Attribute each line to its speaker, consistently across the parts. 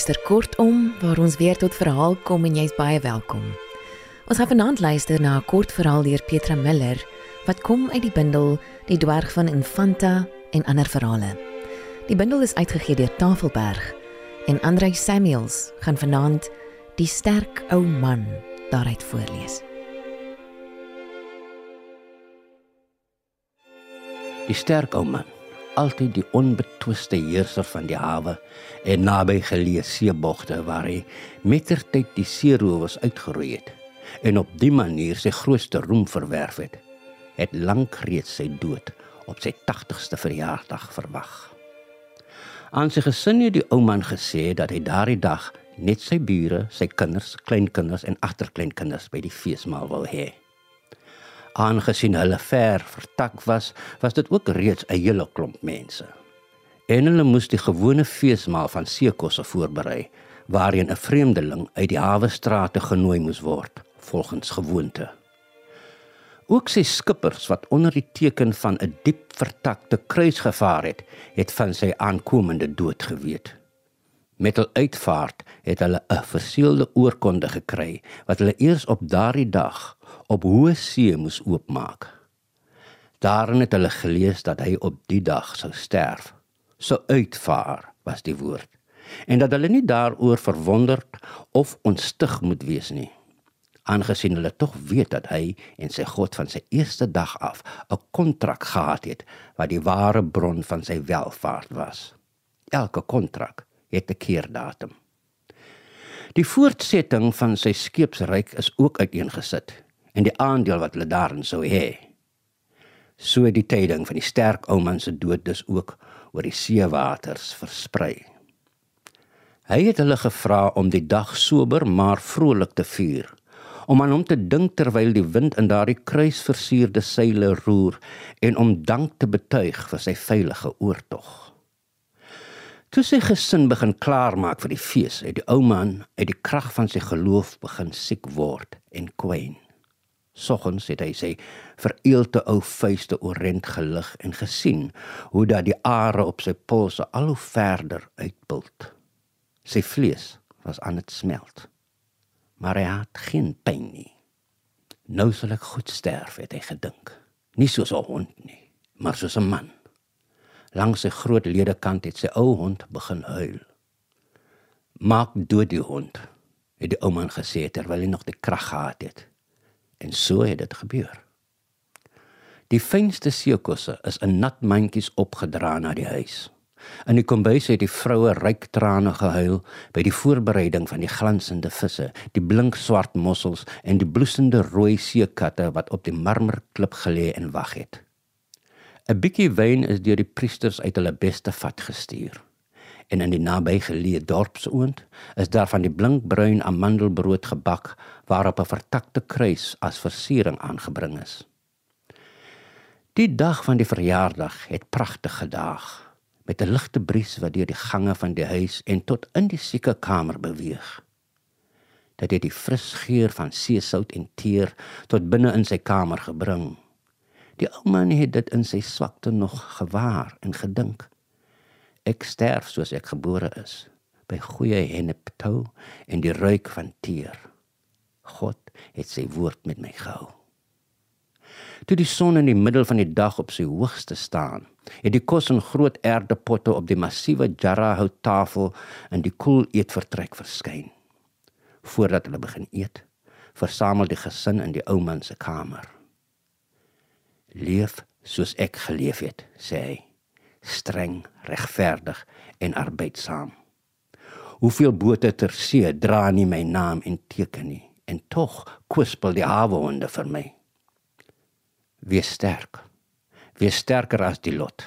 Speaker 1: luister kortom waar ons weer tot verhaal kom en jy's baie welkom. Ons gaan vanaand luister na 'n kort verhaal deur Petra Miller wat kom uit die bundel Die dwerg van Infanta en ander verhale. Die bundel is uitgegee deur Tafelberg en Andrei Samuels gaan vanaand Die sterk ou man daaruit voorlees.
Speaker 2: Die sterk ou man altyd die onbetwiste heerser van die hawe en naby geleë seebogte waar hy mettertyd die seerowers uitgeroei het en op die manier sy grootste roem verwerf het, het lank reeds sy dood op sy 80ste verjaarsdag verwag. Aan sy gesin het die ou man gesê dat hy daardie dag net sy bure, sy kinders, kleinkinders en agterkleinkinders by die feesmaal wou hê aangesien hulle ver vertak was, was dit ook reeds 'n hele klomp mense. En hulle moes die gewone feesmaal van seekosse voorberei, waarheen 'n vreemdeling uit die hawe strate genooi moes word, volgens gewoonte. Ook sy skippers wat onder die teken van 'n diep vertakte kruis gevaar het, het van sy aankomende dood geweet. Met hul uitvaart het hulle 'n verseelde oorkonde gekry wat hulle eers op daardie dag op hoë see moes oopmaak. Daarin het hulle gelees dat hy op die dag sou sterf. So uitvaar was die woord. En dat hulle nie daaroor verwonderd of ontstig moet wees nie. Aangesien hulle tog weet dat hy en sy God van sy eerste dag af 'n kontrak gehad het wat die ware bron van sy welvaart was. Elke kontrak het 'n keerdatum. Die voortsetting van sy skeepsryk is ook uiteengesit en die aandeel wat hulle daarin sou hê. So die tyding van die sterk ou man se dood dus ook oor die seewaters versprei. Hy het hulle gevra om die dag sober maar vrolik te vier, om aan hom te dink terwyl die wind in daardie kruisversierde seile roer en om dank te betuig vir sy veilige oortog. Toe sy gesin begin klaarmaak vir die fees, het die ou man uit die krag van sy geloof begin siek word en kwyn. Soggens het hy sy vereelde ou vuiste orent gelig en gesien hoe dat die are op sy polse al hoe verder uitbult. Sy vlees was aan dit smelt. Maar hy het geen pyn nie. Nou sal ek goed sterf, het hy gedink. Nie soos 'n hond nie, maar soos 'n man. Langs sy groot ledekant het sy ou hond begin huil. Maak dood die hond, het die ou man gesê terwyl hy nog die krag gehad het. En so het dit gebeur. Die fynste seekosse is in nat mandjies opgedra na die huis. In die kombuis het die vroue ryk trane gehuil by die voorbereiding van die glansende visse, die blink swart mossels en die bloesende rooi seekatte wat op die marmerklip gelê en wag het. 'n Bietjie wyn is deur die priesters uit hulle beste vat gestuur en in die nabygeleë dorpsoond is daar van die blinkbruin amandelbrood gebak waarop 'n vertakte kruis as versiering aangebring is. Die dag van die verjaardag het pragtig gedaag met 'n ligte bries wat deur die gange van die huis en tot in die sieke kamer beweeg. Dit het die fris geur van seesout en teer tot binne in sy kamer gebring. Die ou man het dit in sy swakte nog gewaar en gedink. Ek sterf soos ek gebore is, by goeie henneptou en die reuk van teer. God het sy woord met my gehou. Toe die son in die middel van die dag op sy hoogste staan, het die kos in groot erdepotte op die massiewe jarra hout tafel in die koel eetvertrek verskyn. Voordat hulle begin eet, versamel die gesin in die ou man se kamer. Leef soos ek geleef het, sê hy streng, regverdig en arbeidsaam. Hoeveel bote ter see dra nie my naam en teken nie en tog kwispel die hawehonde vir my. Wees sterk. Wees sterker as die lot.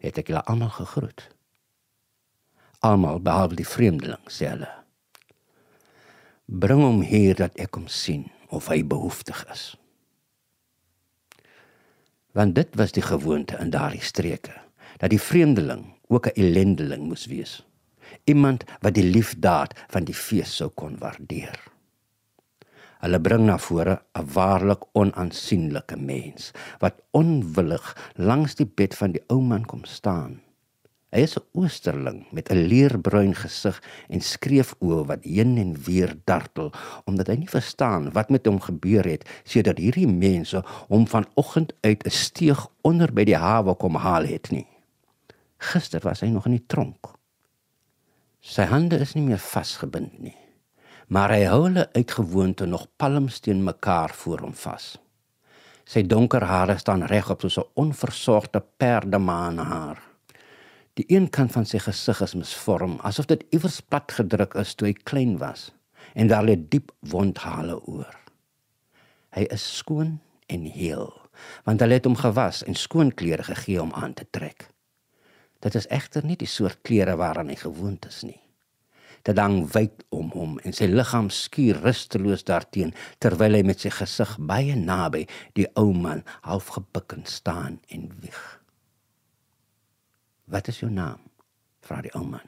Speaker 2: Het ek hulle almal gegroet. Almal behalwe die vreemdeling, sê hulle. Bring hom hier dat ek hom sien of hy behoeftig is. Want dit was die gewoonte in daardie streke dat die vreemdeling ook 'n ellendeling moes wees. Iemand wat die liefdaad van die fees sou kon waardeer. Hulle bring na vore 'n waarlik onaansienlike mens wat onwillig langs die bed van die ou man kom staan. Hy is 'n oosterling met 'n leerbruin gesig en skreefoë wat heen en weer dartel omdat hy nie verstaan wat met hom gebeur het sedert hierdie mense hom vanoggend uit 'n steeg onder by die hawe kom haal het nie. Gister was hy nog in die tronk. Sy hande is nie meer vasgebind nie, maar hy hou hulle uitgewoonte nog palmsteen mekaar voor hom vas. Sy donker hare staan regop soos 'n onversorgde perdemanhaar. Die een kant van sy gesig is misvorm, asof dit iewers plat gedruk is toe hy klein was, en daar lê diep wondhale oor. Hy is skoon en heel, want hulle het hom gewas en skoon klere gegee om aan te trek. Dit is egter nie die soort klere waaraan hy gewoond is nie dit hang wyd om hom en sy liggaam skuur rusteloos daarteen terwyl hy met sy gesig baie naby die ou man half gebukken staan en wieg. Wat is jou naam? vra die ou man.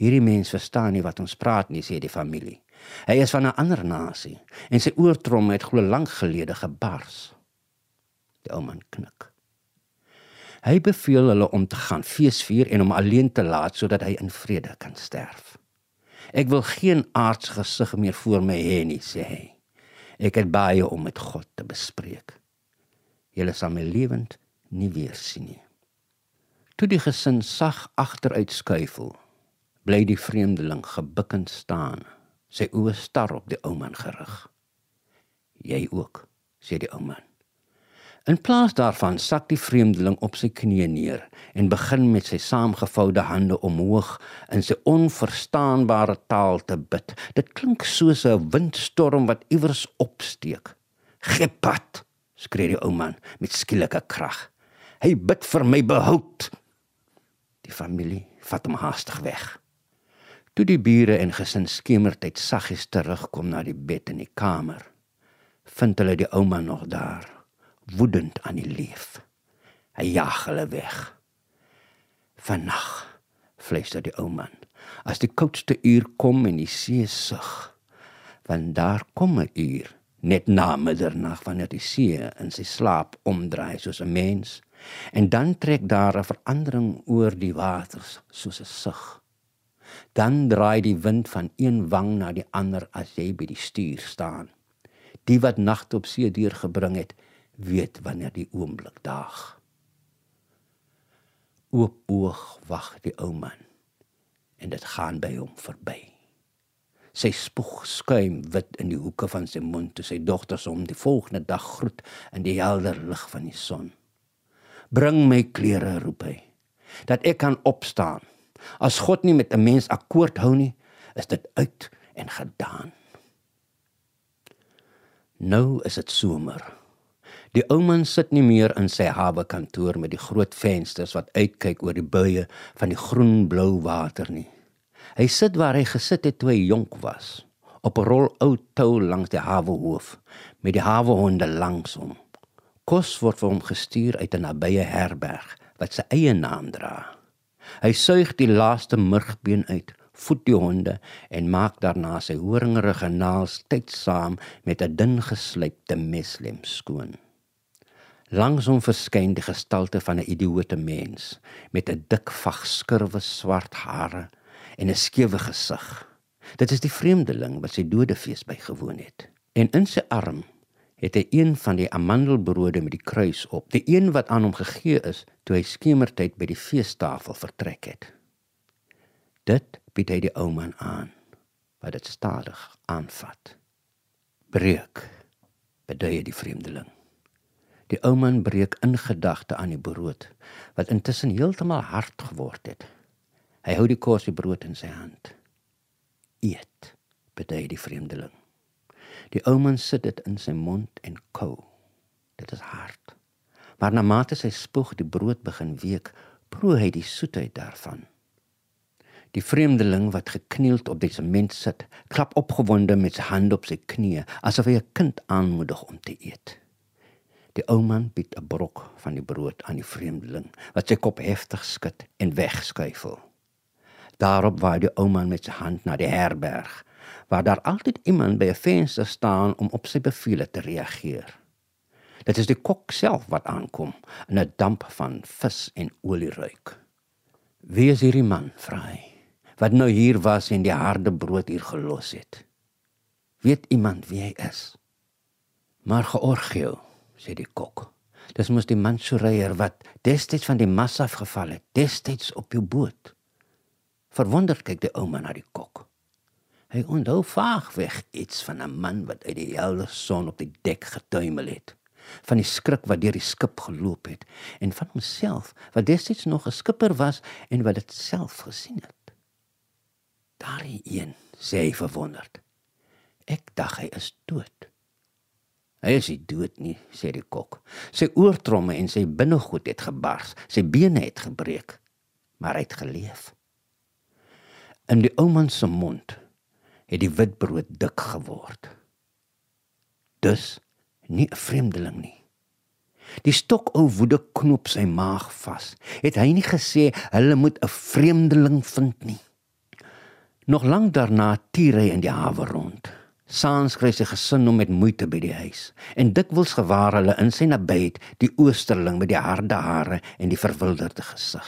Speaker 2: Hierdie mens verstaan nie wat ons praat nie, sê die familie. Hy is van 'n ander nasie en sy oortrom het glo lank gelede gebars. Die ou man knik. Hy beveel hulle om te gaan feesvier en om alleen te laat sodat hy in vrede kan sterf. Ek wil geen aardse gesig meer voor my hê nie, sê hy. Ek het baie om met God te bespreek. Julle sal my lewend nie weer sien nie. Toe die gesin sag agteruit skuifel, bly die vreemdeling gebukkend staan, sy oë star op die ou man gerig. Jy ook, sê die ou man. In plaas daarvan sak die vreemdeling op sy knieë neer en begin met sy saamgevoude hande omhoog in sy onverstaanbare taal te bid. Dit klink soos 'n windstorm wat iewers opsteek. "Gepat!" skree die ou man met skielike krag. "Hy bid vir my behoud." Die familie vat hom haastig weg. Toe die bure en gesin skemertyd saggies terugkom na die bed in die kamer, vind hulle die ou man nog daar woedend aan die leef. Hy jag hulle weg. Vannag fluister die ou man. As die koudste uur kom en die see sug, want daar kom 'n uur net na middernag wanneer die see in sy slaap omdraai soos 'n mens en dan trek daar 'n verandering oor die waters soos 'n sug. Dan draai die wind van een wang na die ander as jy by die stuur staan. Die wat nagte op see deurgebring het, weet wanneer die oomblik daag. Oop oog wag die ou man en dit gaan by hom verby. Sy spoeg skuim wit in die hoeke van sy mond toe sy dogters hom die volgende dag groet in die helder lig van die son. Bring my klere roep hy dat ek kan opstaan. As God nie met 'n mens akkoord hou nie, is dit uit en gedaan. Nou is dit somer. Die ou man sit nie meer in sy hawe kantoor met die groot vensters wat uitkyk oor die buie van die groen-blou water nie. Hy sit waar hy gesit het toe hy jonk was, op 'n rol ou tou langs die hawe hoof met die hawehonde langs hom. Kos word vir hom gestuur uit 'n nabye herberg wat sy eie naam dra. Hy suig die laaste murgbeen uit voed die honde en maak daarna sy horingerige naels tydsaam met 'n dun geslypte meslem skoon. Langs hom verskyn die gestalte van 'n idioote mens met 'n dik vag skurwe swart hare en 'n skewe gesig. Dit is die vreemdeling wat sy dodefees bygewoon het. En in sy arm het hy een van die amandelbrode met die kruis op, die een wat aan hom gegee is toe hy skemertyd by die feestafel vertrek het. Dit bied hy die ou man aan wat dit stadig aanvat. Breek bedui die vreemdeling. Die ou man breek in gedagte aan die brood wat intussen heeltemal hard geword het. Hy hou die korsie brood in sy hand. Eet, bedui die vreemdeling. Die ou man sit dit in sy mond en kou. Dit is hard. Maar na mate sy spoeg die brood begin week, proe hy die soetheid daarvan. Die vreemdeling wat geknield op die sement sit, klap opgewonde met sy hand op sy knie, asof hy 'n kind aanmoedig om te eet. Die ou man bied 'n brok van die brood aan die vreemdeling, wat sy kop heftig skud en wegskuifel. Daarop waai die ou man met sy hand na die herberg, waar daar altyd iemand by 'n venster staan om op sy bevele te reageer. Dit is die kok self wat aankom in 'n damp van vis en olie ruik. Wie is hierdie man, vra hy, wat nou hier was en die harde brood hier gelos het? Weet iemand wie hy is? Maar Georgio, sê die kok. Dis mos die Mansureier wat destyds van die massa afgeval het, destyds op jou boot. Verwonderd kyk die ou man na die kok. Hy onthou vaag weg iets van 'n man wat uit die helder son op die dek getuimel het, van die skrik wat deur die skip geloop het en van homself wat destyds nog 'n skipper was en wat dit self gesien het. Daardie een, sê hy verwonderd. Ek dink hy is dood. Hy is dood nie, sê die kok. Sy oortromme en sy binnegoed het gebars, sy bene het gebreek, maar hy het geleef. In die ou man se mond het die witbrood dik geword. Dus nie 'n vreemdeling nie. Die stokou woede knoop sy maag vas. Het hy nie gesê hulle moet 'n vreemdeling vind nie? Nog lank daarna tier hy in die hawe rond. Saans kry sy gesin hom met moeite by die huis en dikwels gewaar hulle in sy nabyheid die oosterling met die harde hare en die verwilderde gesig.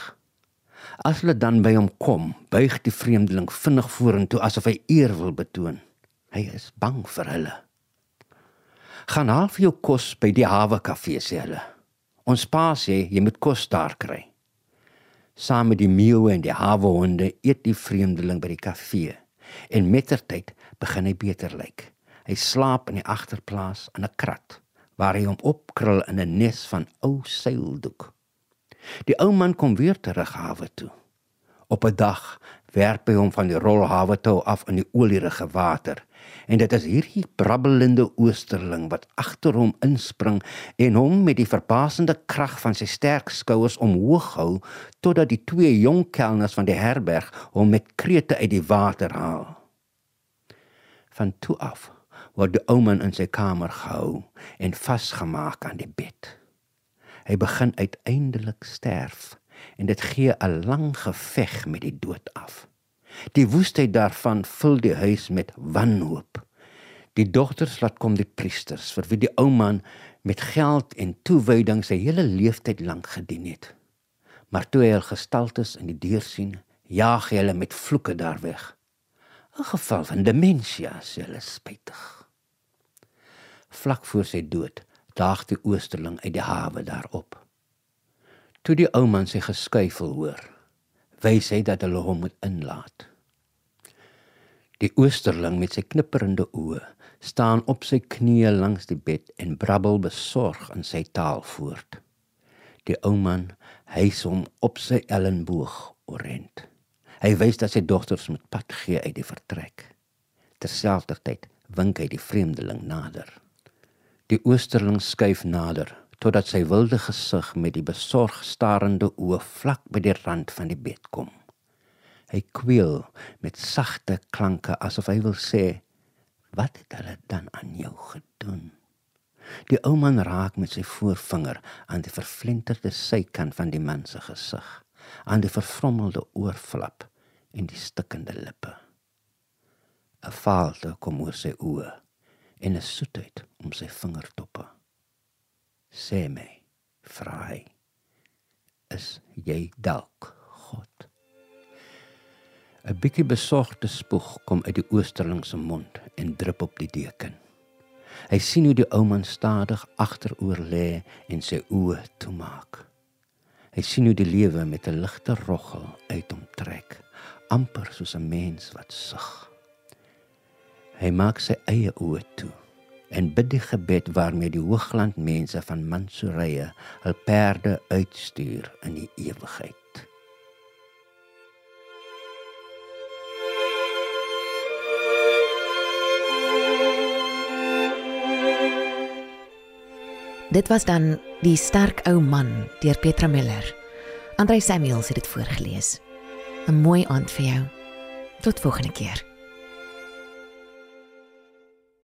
Speaker 2: As hulle dan by hom kom, buig die vreemdeling vinnig vorentoe asof hy eer wil betoon. Hy is bang vir hulle. Gaan haal vir jou kos by die hawe kafee sê hulle. Ons pa sê jy moet kos daar kry. Saam met die meeu en die hawe honde eet die vreemdeling by die kafee en mettertyd begin hy beter lyk. Hy slaap in die agterplaas in 'n krat waar hy hom opkrul in 'n nes van ou seildoek. Die ou man kom weer terug hawe toe. Op 'n dag werp hy hom van die rolhawe toe af in die olierige water en dit is hierdie brabbelende oosterling wat agter hom inspring en hom met die verbasende krag van sy sterk skouers omhoog hou totdat die twee jong kelners van die herberg hom met krete uit die water haal van toe af word die ou man in sy kamer gehou en vasgemaak aan die bed. Hy begin uiteindelik sterf en dit gee 'n lang geveg met die dood af. Die woestheid daarvan vul die huis met wanhoop. Die dogters laat kom die priesters vir wie die ou man met geld en toewyding sy hele lewenstyd lank gedien het. Maar toe hy al gestaltes in die deur sien, jaag hy hulle met vloeke daar weg. 'n geval van demensie, sê hulle spytig. Vlak voor sy dood daag die oosterling uit die hawe daarop. Toe die ou man sy geskuifel hoor, wys hy dat hulle hom moet inlaat. Die oosterling met sy knipperende oë staan op sy knieë langs die bed en brabbel besorg in sy taal voort. Die ou man hys hom op sy ellenboog orent. Hy wys dat sy dogters moet pad gee uit die vertrek. Terselfdertyd wink hy die vreemdeling nader. Die oosterling skuif nader totdat sy wilde gesig met die besorg starende oë vlak by die rand van die bed kom. Hy kweel met sagte klanke asof hy wil sê: "Wat het hulle dan aan jou gedoen?" Die ou man raak met sy voorvinger aan die verflinterde sykant van die man se gesig, aan die vervrommelde oorflap en die stikkende lippe. 'n Faalte kom oor sy oë en 'n soetheid om sy vingertoppe. Sê my, vra hy, is jy dalk God? 'n bietjie besorgde spoeg kom uit die oosterling se mond en drup op die deken. Hy sien hoe die ou man stadig agteroor lê en sy oë toemaak. Hy sien hoe die lewe met 'n ligte roggel uit hom trek amper soos 'n mens wat sug. Hy maak sy eie oë toe en bid die gebed waarmee die hoogland mense van Mansurie hul perde uitstuur in die ewigheid.
Speaker 1: Dit was dan die sterk ou man deur Petra Miller. Andrei Samuels het dit voorgeles. 'n mooi aand vir jou. Tot volgende keer.